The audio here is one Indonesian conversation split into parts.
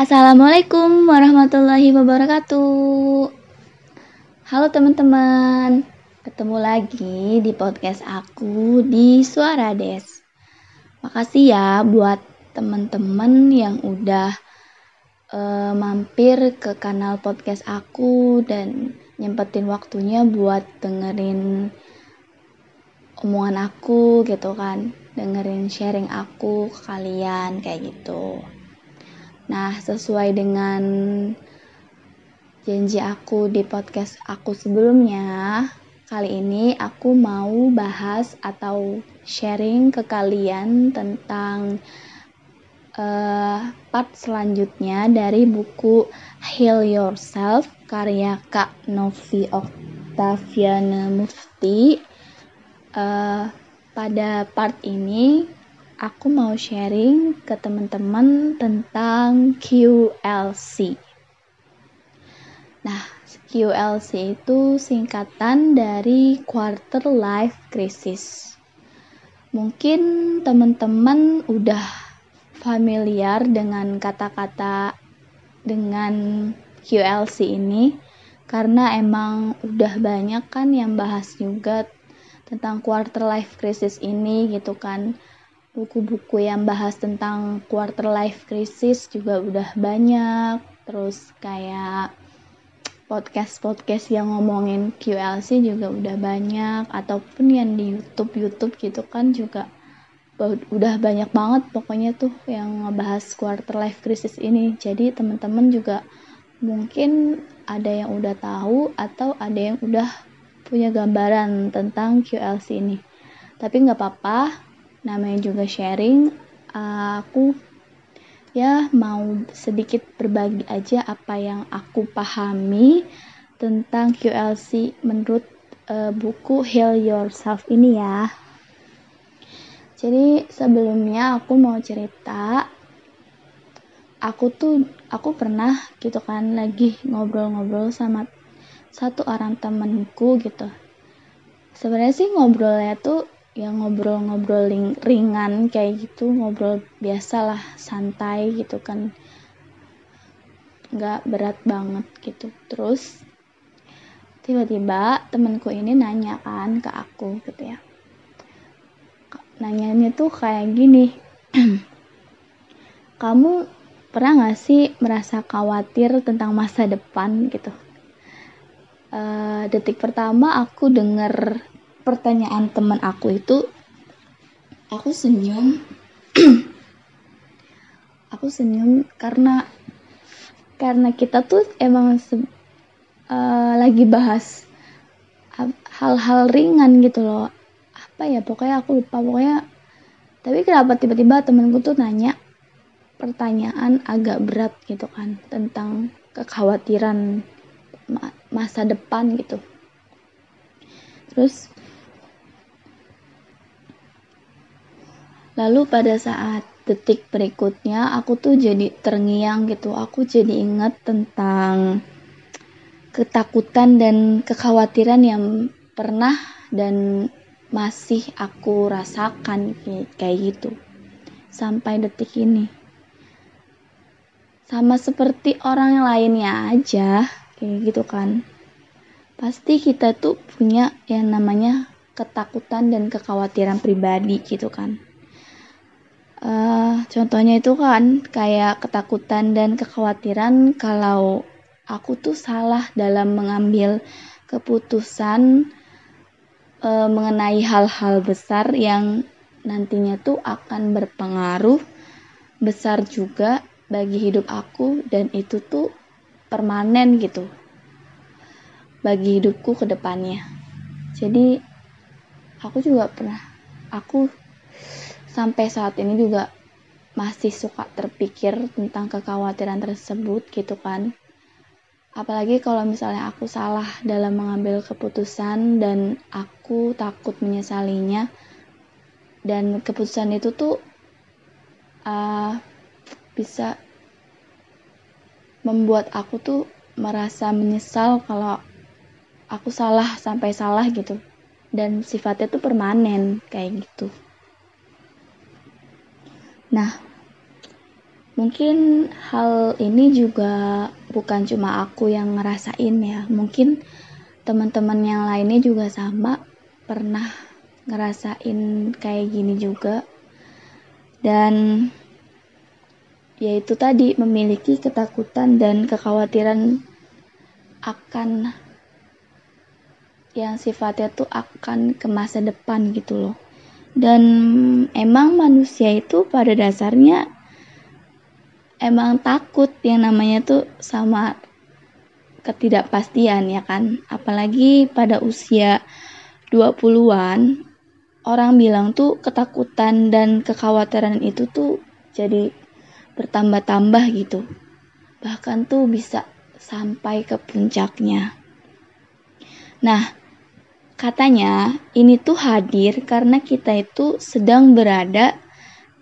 Assalamualaikum warahmatullahi wabarakatuh. Halo teman-teman, ketemu lagi di podcast aku di Suara Des. Makasih ya buat teman-teman yang udah uh, mampir ke kanal podcast aku dan nyempetin waktunya buat dengerin omongan aku gitu kan, dengerin sharing aku ke kalian kayak gitu. Nah, sesuai dengan janji aku di podcast aku sebelumnya, kali ini aku mau bahas atau sharing ke kalian tentang uh, part selanjutnya dari buku Heal Yourself karya Kak Novi Octaviana Mufti. Uh, pada part ini aku mau sharing ke teman-teman tentang QLC. Nah, QLC itu singkatan dari Quarter Life Crisis. Mungkin teman-teman udah familiar dengan kata-kata dengan QLC ini karena emang udah banyak kan yang bahas juga tentang quarter life crisis ini gitu kan buku-buku yang bahas tentang quarter life crisis juga udah banyak. Terus kayak podcast-podcast yang ngomongin QLC juga udah banyak. Ataupun yang di YouTube YouTube gitu kan juga udah banyak banget pokoknya tuh yang ngebahas quarter life crisis ini. Jadi teman-teman juga mungkin ada yang udah tahu atau ada yang udah punya gambaran tentang QLC ini. Tapi nggak apa-apa namanya juga sharing aku ya mau sedikit berbagi aja apa yang aku pahami tentang QLC menurut uh, buku Heal Yourself ini ya. Jadi sebelumnya aku mau cerita aku tuh aku pernah gitu kan lagi ngobrol-ngobrol sama satu orang temenku gitu. Sebenarnya sih ngobrolnya tuh ya ngobrol-ngobrol ringan kayak gitu ngobrol biasa lah santai gitu kan. Nggak berat banget gitu. Terus tiba-tiba temenku ini nanya kan ke aku gitu ya. Nanyanya tuh kayak gini kamu pernah gak sih merasa khawatir tentang masa depan? gitu. Uh, detik pertama aku denger pertanyaan teman aku itu aku senyum. Aku senyum karena karena kita tuh emang uh, lagi bahas hal-hal ringan gitu loh. Apa ya pokoknya aku lupa pokoknya. Tapi kenapa tiba-tiba temenku tuh nanya pertanyaan agak berat gitu kan tentang kekhawatiran masa depan gitu. Terus Lalu pada saat detik berikutnya aku tuh jadi terngiang gitu. Aku jadi ingat tentang ketakutan dan kekhawatiran yang pernah dan masih aku rasakan kayak gitu sampai detik ini. Sama seperti orang lainnya aja kayak gitu kan. Pasti kita tuh punya yang namanya ketakutan dan kekhawatiran pribadi gitu kan Uh, contohnya itu kan kayak ketakutan dan kekhawatiran kalau aku tuh salah dalam mengambil keputusan uh, mengenai hal-hal besar yang nantinya tuh akan berpengaruh besar juga bagi hidup aku dan itu tuh permanen gitu bagi hidupku ke depannya. Jadi aku juga pernah aku sampai saat ini juga masih suka terpikir tentang kekhawatiran tersebut gitu kan. Apalagi kalau misalnya aku salah dalam mengambil keputusan dan aku takut menyesalinya. Dan keputusan itu tuh uh, bisa membuat aku tuh merasa menyesal kalau aku salah sampai salah gitu. Dan sifatnya tuh permanen kayak gitu Nah, mungkin hal ini juga bukan cuma aku yang ngerasain ya. Mungkin teman-teman yang lainnya juga sama. Pernah ngerasain kayak gini juga. Dan yaitu tadi memiliki ketakutan dan kekhawatiran akan yang sifatnya tuh akan ke masa depan gitu loh dan emang manusia itu pada dasarnya emang takut yang namanya tuh sama ketidakpastian ya kan. Apalagi pada usia 20-an orang bilang tuh ketakutan dan kekhawatiran itu tuh jadi bertambah-tambah gitu. Bahkan tuh bisa sampai ke puncaknya. Nah, katanya ini tuh hadir karena kita itu sedang berada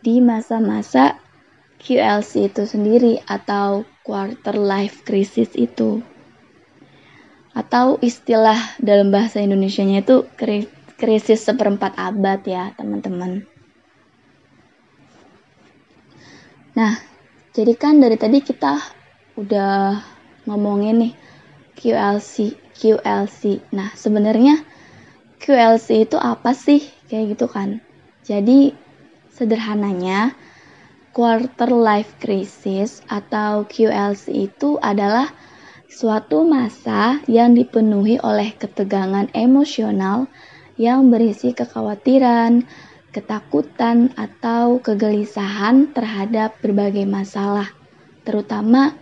di masa-masa QLC itu sendiri atau quarter life crisis itu. Atau istilah dalam bahasa Indonesianya itu krisis seperempat abad ya, teman-teman. Nah, jadi kan dari tadi kita udah ngomongin nih QLC, QLC. Nah, sebenarnya QLC itu apa sih? Kayak gitu kan. Jadi sederhananya quarter life crisis atau QLC itu adalah suatu masa yang dipenuhi oleh ketegangan emosional yang berisi kekhawatiran, ketakutan, atau kegelisahan terhadap berbagai masalah, terutama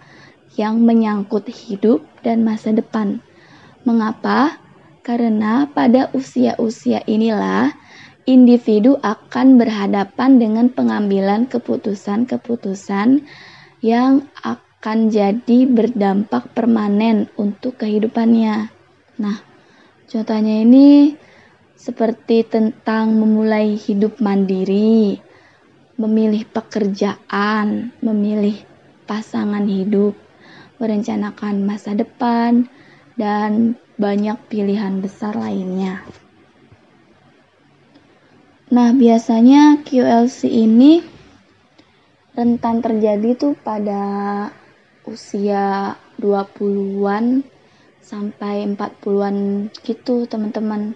yang menyangkut hidup dan masa depan. Mengapa? Karena pada usia-usia inilah individu akan berhadapan dengan pengambilan keputusan-keputusan yang akan jadi berdampak permanen untuk kehidupannya. Nah, contohnya ini seperti tentang memulai hidup mandiri, memilih pekerjaan, memilih pasangan hidup, merencanakan masa depan, dan banyak pilihan besar lainnya. Nah, biasanya QLC ini rentan terjadi tuh pada usia 20-an sampai 40-an gitu, teman-teman.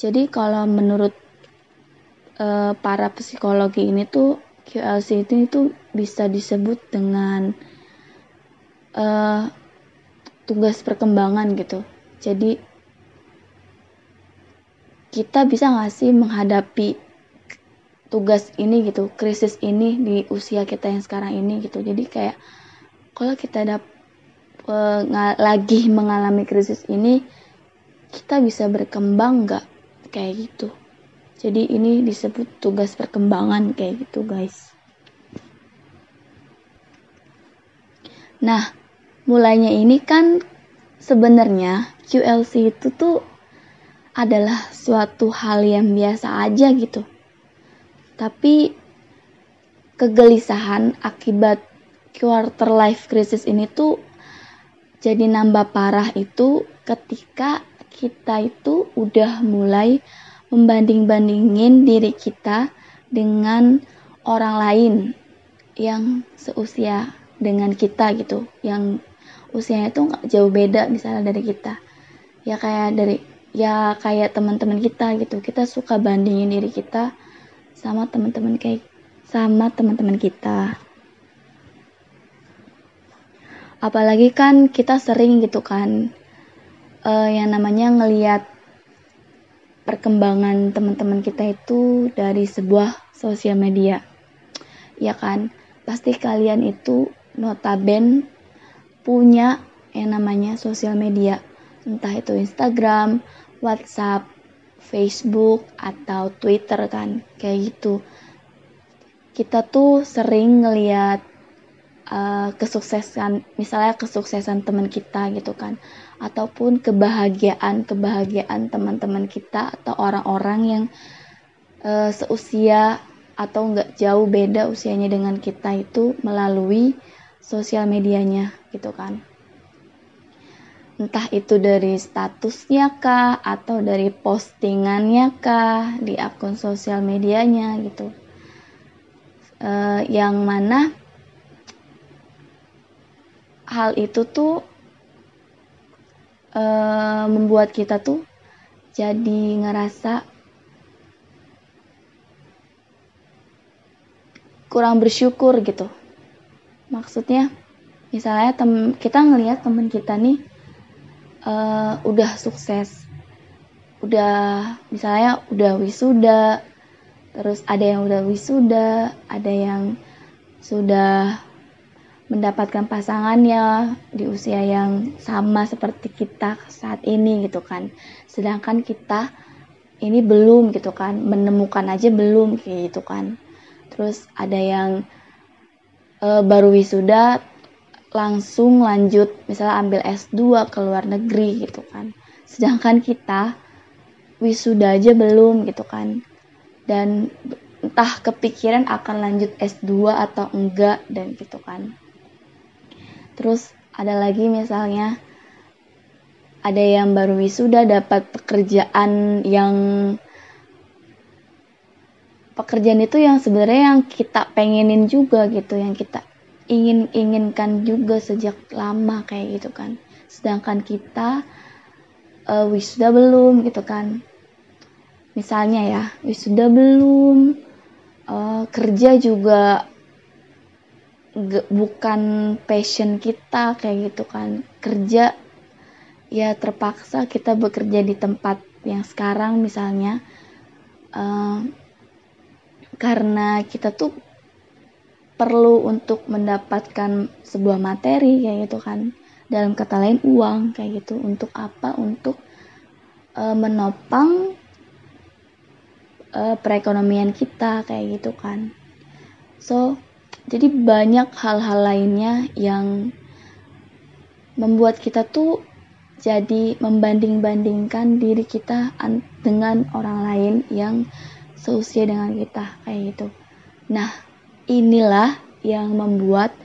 Jadi kalau menurut uh, para psikologi ini tuh QLC itu itu bisa disebut dengan uh, tugas perkembangan gitu. Jadi kita bisa nggak sih menghadapi tugas ini gitu, krisis ini di usia kita yang sekarang ini gitu. Jadi kayak kalau kita ada e, lagi mengalami krisis ini, kita bisa berkembang nggak kayak gitu. Jadi ini disebut tugas perkembangan kayak gitu guys. Nah, mulainya ini kan sebenarnya QLC itu tuh adalah suatu hal yang biasa aja gitu. Tapi kegelisahan akibat quarter life crisis ini tuh jadi nambah parah itu ketika kita itu udah mulai membanding-bandingin diri kita dengan orang lain yang seusia dengan kita gitu, yang usianya tuh nggak jauh beda misalnya dari kita. Ya kayak dari ya kayak teman-teman kita gitu. Kita suka bandingin diri kita sama teman-teman kayak sama teman-teman kita. Apalagi kan kita sering gitu kan uh, yang namanya ngelihat perkembangan teman-teman kita itu dari sebuah sosial media. Ya kan pasti kalian itu notaben punya yang namanya sosial media. Entah itu Instagram, WhatsApp, Facebook atau Twitter kan kayak gitu. Kita tuh sering ngeliat uh, kesuksesan misalnya kesuksesan teman kita gitu kan. Ataupun kebahagiaan kebahagiaan teman-teman kita atau orang-orang yang uh, seusia atau nggak jauh beda usianya dengan kita itu melalui sosial medianya gitu kan. Entah itu dari statusnya kah atau dari postingannya kah di akun sosial medianya gitu. Uh, yang mana hal itu tuh uh, membuat kita tuh jadi ngerasa kurang bersyukur gitu maksudnya misalnya tem kita ngelihat teman kita nih uh, udah sukses. Udah misalnya udah wisuda terus ada yang udah wisuda ada yang sudah mendapatkan pasangannya di usia yang sama seperti kita saat ini gitu kan. Sedangkan kita ini belum gitu kan menemukan aja belum gitu kan. Terus ada yang uh, baru wisuda langsung lanjut misalnya ambil S2 ke luar negeri gitu kan. Sedangkan kita wisuda aja belum gitu kan. Dan entah kepikiran akan lanjut S2 atau enggak dan gitu kan. Terus ada lagi misalnya ada yang baru wisuda dapat pekerjaan yang pekerjaan itu yang sebenarnya yang kita pengenin juga gitu yang kita ingin inginkan juga sejak lama kayak gitu kan. Sedangkan kita uh, wisuda belum gitu kan. Misalnya ya wisuda belum uh, kerja juga bukan passion kita kayak gitu kan. Kerja ya terpaksa kita bekerja di tempat yang sekarang misalnya uh, karena kita tuh perlu untuk mendapatkan sebuah materi kayak gitu kan. Dalam kata lain uang kayak gitu. Untuk apa? Untuk e, menopang e, perekonomian kita kayak gitu kan. So jadi banyak hal-hal lainnya yang membuat kita tuh jadi membanding-bandingkan diri kita dengan orang lain yang seusia dengan kita kayak gitu. Nah, inilah yang membuat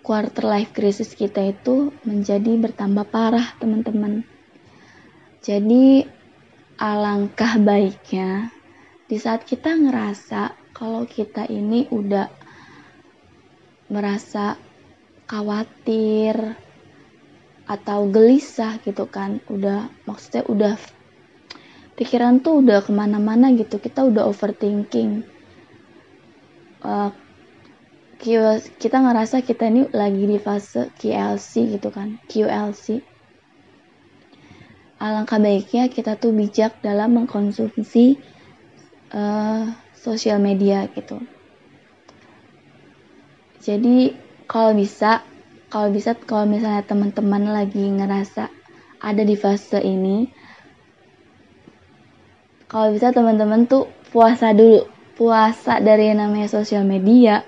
quarter life crisis kita itu menjadi bertambah parah, teman-teman. Jadi alangkah baiknya di saat kita ngerasa kalau kita ini udah merasa khawatir atau gelisah gitu kan udah maksudnya udah pikiran tuh udah ke mana-mana gitu. Kita udah overthinking. Uh, kita ngerasa kita ini lagi di fase QLC gitu kan QLC alangkah baiknya kita tuh bijak dalam mengkonsumsi uh, sosial media gitu. Jadi kalau bisa kalau bisa kalau misalnya teman-teman lagi ngerasa ada di fase ini kalau bisa teman-teman tuh puasa dulu. Puasa dari yang namanya sosial media.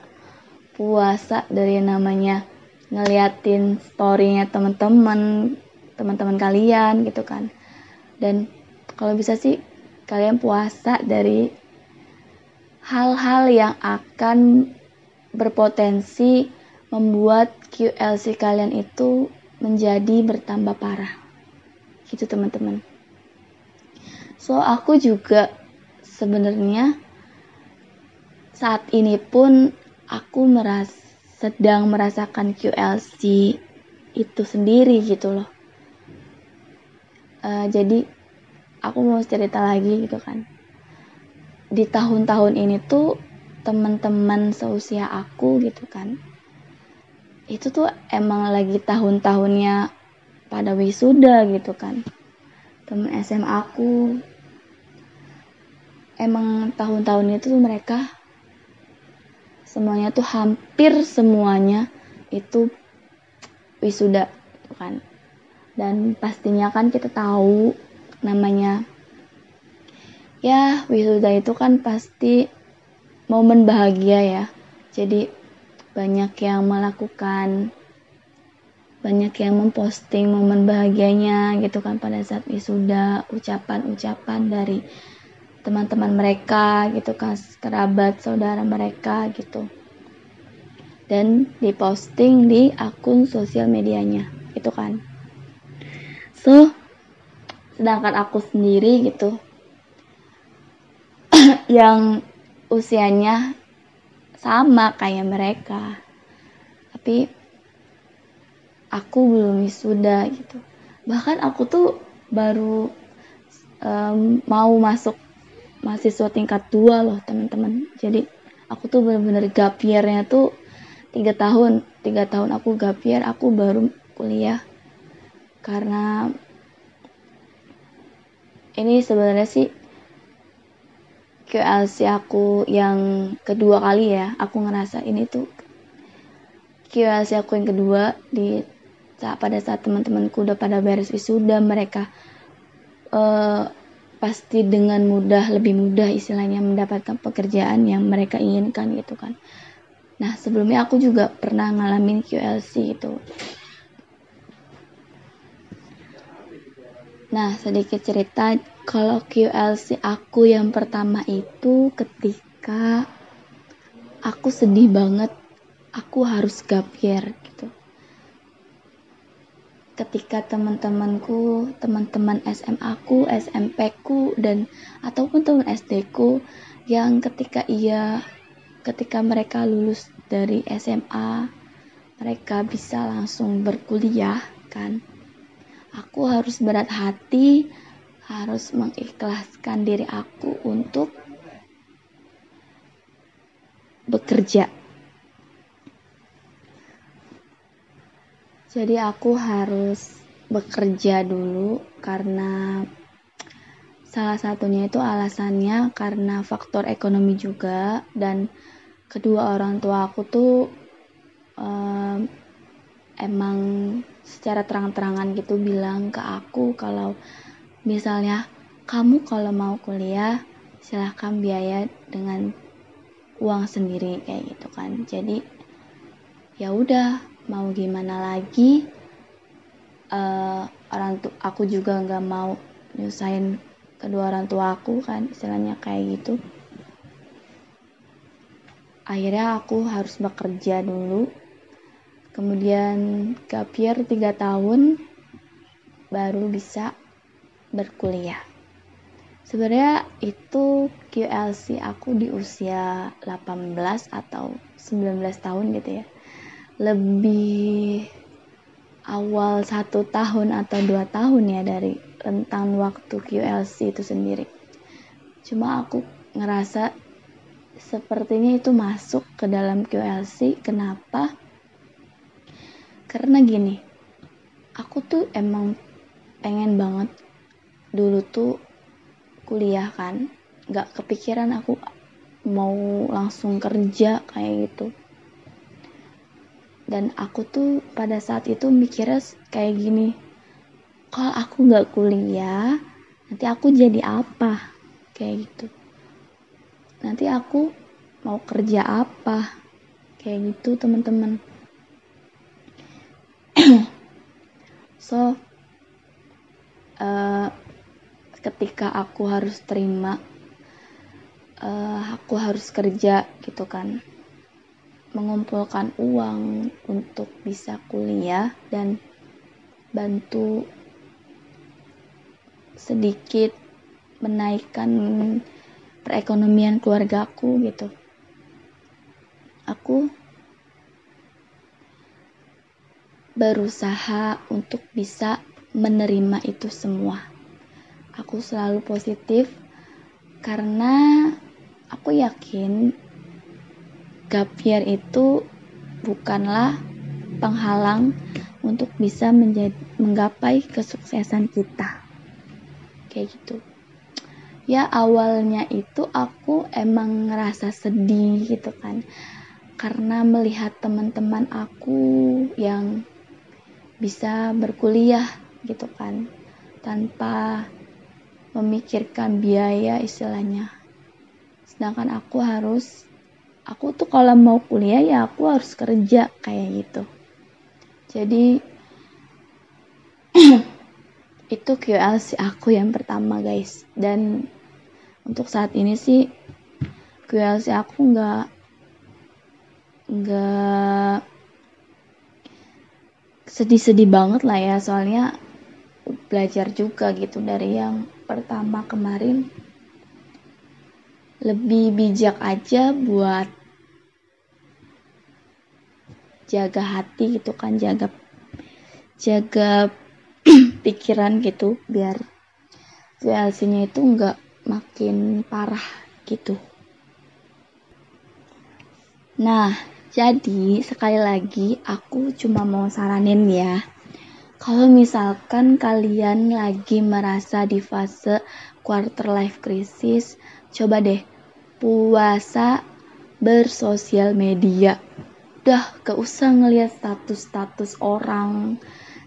Puasa dari yang namanya ngeliatin storynya teman-teman teman-teman kalian gitu kan. Dan kalau bisa sih kalian puasa dari hal-hal yang akan berpotensi membuat QLC kalian itu menjadi bertambah parah. Gitu teman-teman So aku juga sebenarnya saat ini pun aku meras sedang merasakan QLC itu sendiri gitu loh. Uh, jadi aku mau cerita lagi gitu kan. Di tahun-tahun ini tuh teman-teman seusia aku gitu kan. Itu tuh emang lagi tahun-tahunnya pada wisuda gitu kan. Temen SMA aku emang tahun-tahun itu tuh mereka semuanya tuh hampir semuanya itu wisuda gitu kan. Dan pastinya kan kita tahu namanya ya wisuda itu kan pasti momen bahagia ya. Jadi banyak yang melakukan banyak yang memposting momen bahagianya gitu kan pada saat wisuda ucapan-ucapan dari teman-teman mereka gitu kan kerabat saudara mereka gitu. Dan diposting di akun sosial medianya itu kan. So sedangkan aku sendiri gitu yang usianya sama kayak mereka. Tapi aku belum wisuda gitu. Bahkan aku tuh baru um, mau masuk mahasiswa tingkat dua loh teman-teman. Jadi aku tuh bener-bener gap year-nya tuh tiga tahun. Tiga tahun aku gap year aku baru kuliah. Karena ini sebenarnya sih QLC aku yang kedua kali ya aku ngerasa ini tuh QLC aku yang kedua di saat pada saat teman-temanku udah pada beres wisuda mereka uh, pasti dengan mudah lebih mudah istilahnya mendapatkan pekerjaan yang mereka inginkan gitu kan nah sebelumnya aku juga pernah ngalamin QLC itu Nah, sedikit cerita kalau QLC aku yang pertama itu ketika aku sedih banget, aku harus gap year gitu. Ketika teman-temanku, teman-teman SMA ku, SMP ku dan ataupun teman SD ku yang ketika ia ketika mereka lulus dari SMA mereka bisa langsung berkuliah kan aku harus berat hati, harus mengikhlaskan diri aku untuk bekerja. Jadi aku harus bekerja dulu karena salah satunya itu alasannya karena faktor ekonomi juga dan kedua orang tua aku tuh um, emang secara terang-terangan gitu bilang ke aku kalau misalnya kamu kalau mau kuliah silahkan biaya dengan uang sendiri kayak gitu kan. Jadi ya udah mau gimana lagi uh, orang tuh aku juga nggak mau nyusahin kedua orang tua aku kan istilahnya kayak gitu. Akhirnya aku harus bekerja dulu. Kemudian gapir tiga tahun baru bisa berkuliah. Sebenarnya itu QLC aku di usia 18 atau 19 tahun gitu ya lebih awal satu tahun atau dua tahun ya dari rentang waktu QLC itu sendiri. Cuma aku ngerasa sepertinya itu masuk ke dalam QLC kenapa? Karena gini aku tuh emang pengen banget dulu tuh kuliah kan. Nggak kepikiran aku mau langsung kerja kayak gitu dan aku tuh pada saat itu mikirnya kayak gini kalau aku nggak kuliah? Nanti aku jadi apa? Kayak gitu. Nanti aku mau kerja apa? Kayak gitu teman-teman. So uh, ketika aku harus terima uh, aku harus kerja gitu kan mengumpulkan uang untuk bisa kuliah dan bantu sedikit menaikkan perekonomian keluargaku gitu aku berusaha untuk bisa menerima itu semua. Aku selalu positif karena aku yakin gap year itu bukanlah penghalang untuk bisa menjadi menggapai kesuksesan kita. Kayak gitu. Ya awalnya itu aku emang ngerasa sedih gitu kan. Karena melihat teman-teman aku yang bisa berkuliah gitu kan tanpa memikirkan biaya istilahnya sedangkan aku harus aku tuh kalau mau kuliah ya aku harus kerja kayak gitu. Jadi itu QLC aku yang pertama guys. Dan untuk saat ini sih QLC aku nggak nggak sedih-sedih banget lah ya. Soalnya belajar juga gitu dari yang pertama kemarin lebih bijak aja buat jaga hati gitu kan jaga jaga pikiran gitu biar VLC-nya itu nggak makin parah gitu. Nah, jadi sekali lagi aku cuma mau saranin ya. Kalau misalkan kalian lagi merasa di fase quarter life crisis, coba deh puasa bersosial media. Udah gak usah ngeliat status-status orang,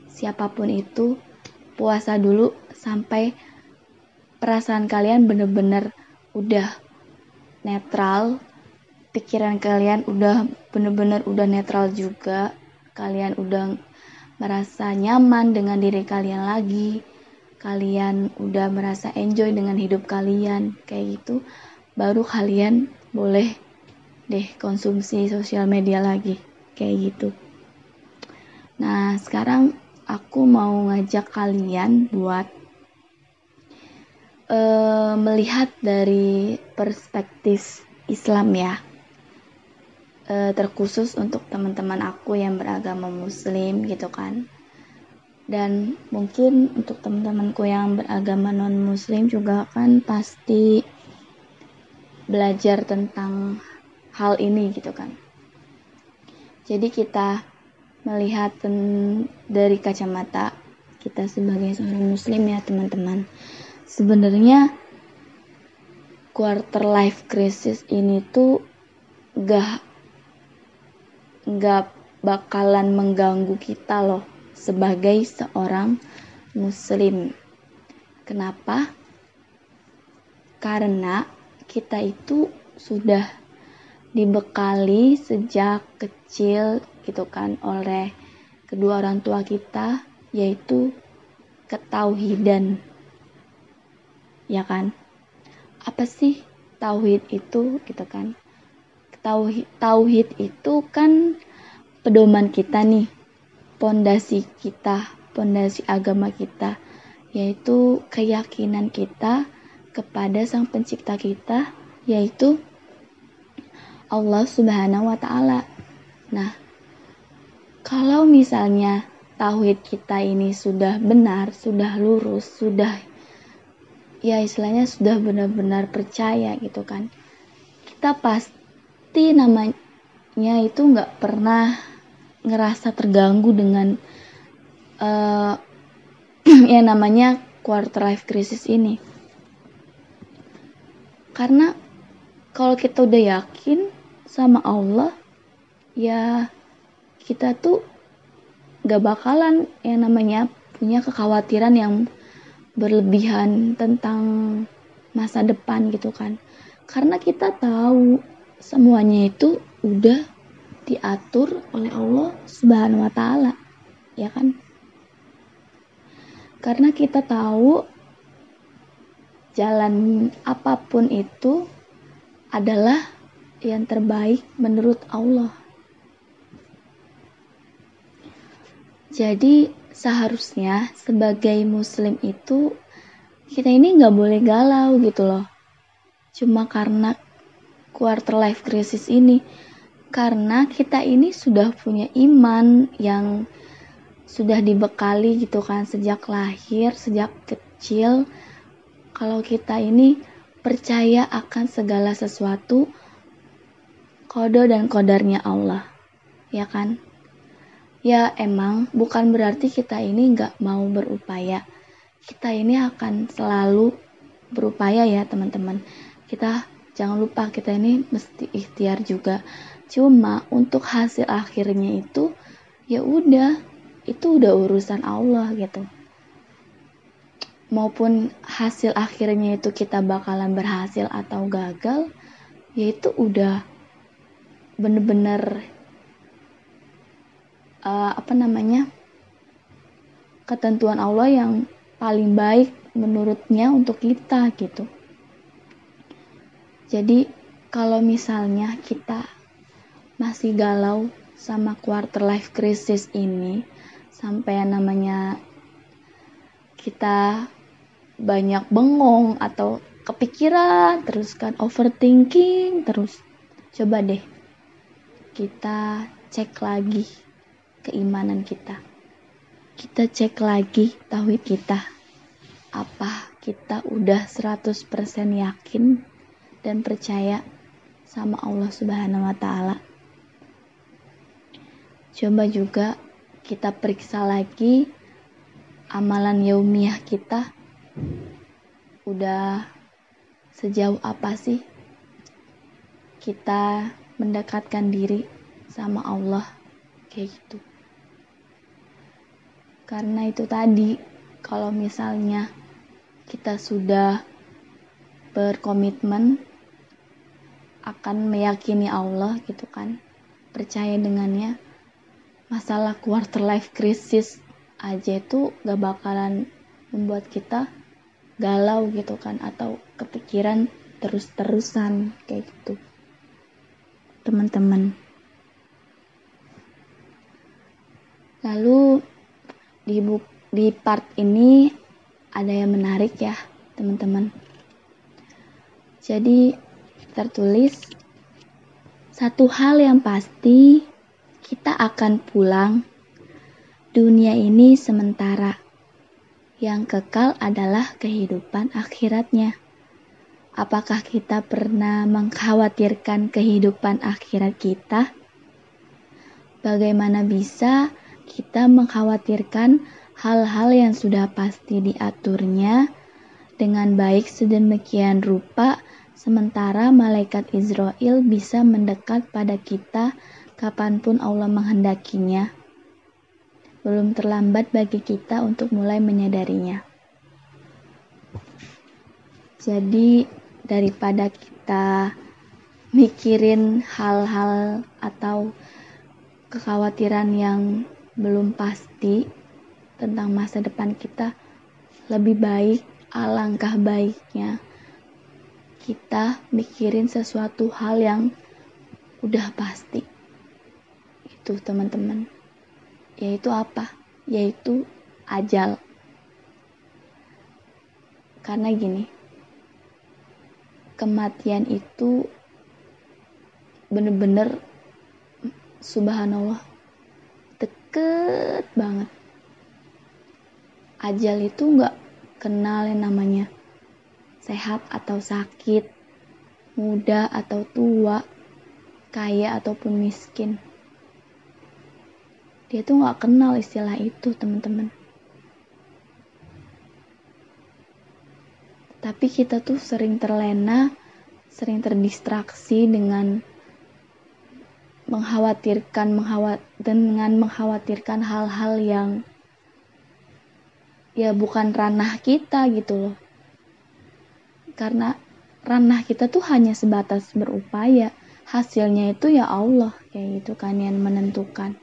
siapa pun itu, puasa dulu sampai perasaan kalian bener-bener udah netral, pikiran kalian udah bener-bener udah netral juga, kalian udah merasa nyaman dengan diri kalian lagi, kalian udah merasa enjoy dengan hidup kalian, kayak gitu, baru kalian boleh deh konsumsi sosial media lagi, kayak gitu. Nah, sekarang aku mau ngajak kalian buat uh, melihat dari perspektif Islam ya. Uh, terkhusus untuk teman-teman aku yang beragama muslim gitu kan. Dan mungkin untuk teman-temanku yang beragama non muslim juga kan pasti belajar tentang hal ini gitu kan jadi kita melihat dari kacamata kita sebagai seorang muslim ya teman-teman sebenarnya quarter life crisis ini tuh gak nggak bakalan mengganggu kita loh sebagai seorang muslim. Kenapa? Karena kita itu sudah dibekali sejak kecil gitu kan oleh kedua orang tua kita yaitu ketauhidan. Ya kan? Apa sih tauhid itu gitu kan? tauhid, tauhid itu kan pedoman kita nih, pondasi kita, pondasi agama kita, yaitu keyakinan kita kepada Sang Pencipta kita, yaitu Allah Subhanahu wa Ta'ala. Nah, kalau misalnya tauhid kita ini sudah benar, sudah lurus, sudah ya istilahnya sudah benar-benar percaya gitu kan, kita pasti namanya itu nggak pernah ngerasa terganggu dengan uh, yang namanya quarter life crisis ini. Karena kalau kita udah yakin sama Allah, ya kita tuh gak bakalan yang namanya punya kekhawatiran yang berlebihan tentang masa depan gitu kan. Karena kita tahu semuanya itu udah diatur oleh Allah Subhanahu wa taala. Ya kan? Karena kita tahu jalan apa pun itu adalah yang terbaik menurut Allah. Jadi seharusnya sebagai muslim itu kita ini nggak boleh galau gitu loh. Cuma karena quarter life crisis ini karena kita ini sudah punya iman yang sudah dibekali gitu kan sejak lahir, sejak kecil. Kalau kita ini percaya akan segala sesuatu kode dan kodarnya Allah, ya kan? Ya emang bukan berarti kita ini nggak mau berupaya. Kita ini akan selalu berupaya ya teman-teman. Kita jangan lupa kita ini mesti ikhtiar juga cuma untuk hasil akhirnya itu ya udah itu udah urusan Allah gitu maupun hasil akhirnya itu kita bakalan berhasil atau gagal ya itu udah bener-bener uh, apa namanya ketentuan Allah yang paling baik menurutnya untuk kita gitu. Jadi kalau misalnya kita masih galau sama quarter life crisis ini sampai namanya kita banyak bengong atau kepikiran terus kan overthinking terus coba deh kita cek lagi keimanan kita kita cek lagi tauhid kita. Apa kita udah 100% yakin dan percaya sama Allah Subhanahu wa taala? Coba juga kita periksa lagi amalan yaumiyah kita udah sejauh apa sih kita mendekatkan diri sama Allah kayak gitu? Karena itu tadi kalau misalnya kita sudah berkomitmen akan meyakini Allah gitu kan percaya dengannya masalah quarter life crisis aja itu gak bakalan membuat kita galau gitu kan atau kepikiran terus-terusan kayak gitu. Teman-teman. Lalu di di part ini ada yang menarik ya teman-teman. Jadi tertulis satu hal yang pasti kita akan pulang dunia ini sementara yang kekal adalah kehidupan akhiratnya. Apakah kita pernah mengkhawatirkan kehidupan akhirat kita? Bagaimana bisa kita mengkhawatirkan hal-hal yang sudah pasti diaturnya dengan baik sedemikian rupa, sementara malaikat Israel bisa mendekat pada kita kapan pun Allah menghendakinya? Belum terlambat bagi kita untuk mulai menyadarinya. Jadi, daripada kita mikirin hal-hal atau kekhawatiran yang belum pasti tentang masa depan kita, lebih baik alangkah baiknya kita mikirin sesuatu hal yang udah pasti. Itu teman-teman yaitu apa? Yaitu ajal. Karena gini, kematian itu bener-bener subhanallah deket banget. Ajal itu nggak kenal yang namanya sehat atau sakit, muda atau tua, kaya ataupun miskin dia tuh nggak kenal istilah itu teman-teman. Tapi kita tuh sering terlena sering terdistraksi dengan mengkhawatirkan menghawat dengan mengkhawatirkan hal-hal yang ya bukan ranah kita gitu loh. Karena ranah kita tuh hanya sebatas berupaya hasilnya itu ya Allah kayak gitu kan yang menentukan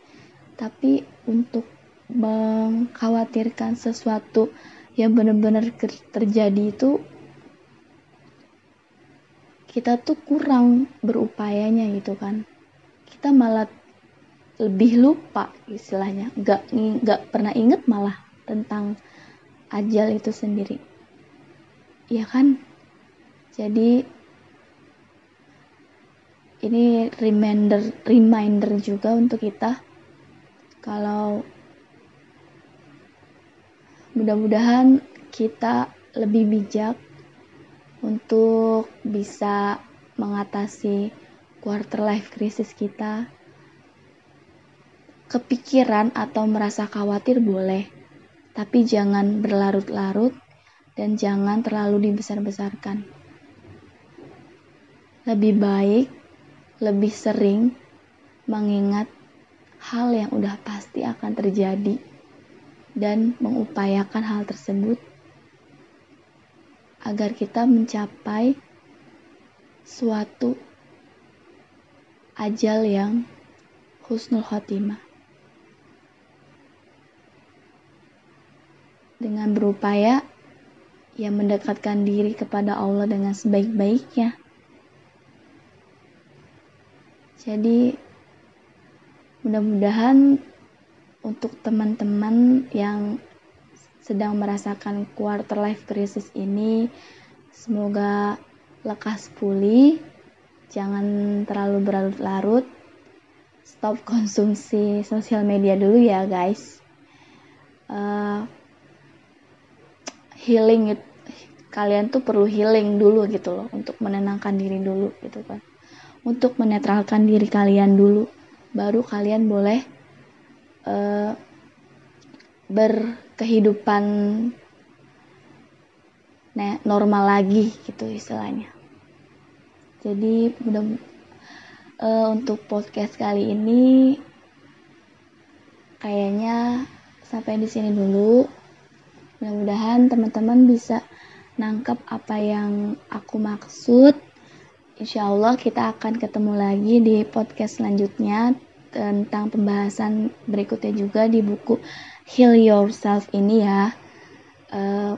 tapi untuk mengkhawatirkan sesuatu yang benar-benar terjadi itu kita tuh kurang berupayanya gitu kan. Kita malah lebih lupa istilahnya. Nggak nggak pernah inget malah tentang ajal itu sendiri. Ya kan? Jadi ini reminder reminder juga untuk kita kalau mudah-mudahan kita lebih bijak untuk bisa mengatasi quarter life crisis kita. Kepikiran atau merasa khawatir boleh, tapi jangan berlarut-larut dan jangan terlalu dibesar-besarkan. Lebih baik, lebih sering mengingat hal yang udah pasti akan terjadi dan mengupayakan hal tersebut agar kita mencapai suatu ajal yang husnul khotimah. Dengan berupaya yang mendekatkan diri kepada Allah dengan sebaik-baiknya. Jadi Mudah-mudahan untuk teman-teman yang sedang merasakan quarter life crisis ini semoga lekas pulih, jangan terlalu berlarut-larut, stop konsumsi sosial media dulu ya guys. uh, healing kalian tuh perlu healing dulu gitu loh untuk menenangkan diri dulu gitu kan. Untuk menetralkan diri kalian dulu baru kalian boleh uh, berkehidupan normal lagi gitu istilahnya jadi mudah uh, untuk podcast kali ini kayaknya sampai di sini dulu mudah-mudahan teman-teman bisa nangkep apa yang aku maksud. Insya Allah kita akan ketemu lagi di podcast selanjutnya tentang pembahasan berikutnya juga di buku Heal Yourself ini ya. Uh,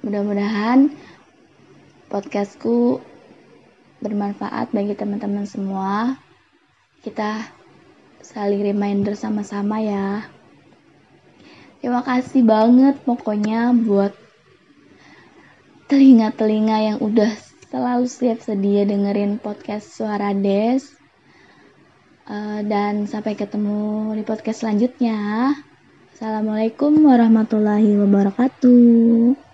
mudah-mudahan podcastku bermanfaat bagi teman-teman semua. Kita saling reminder sama-sama ya. Terima kasih banget pokoknya buat telinga-telinga yang udah selalu siap sedia dengerin podcast Suara Des. Uh, dan sampai ketemu di podcast selanjutnya. Assalamualaikum warahmatullahi wabarakatuh.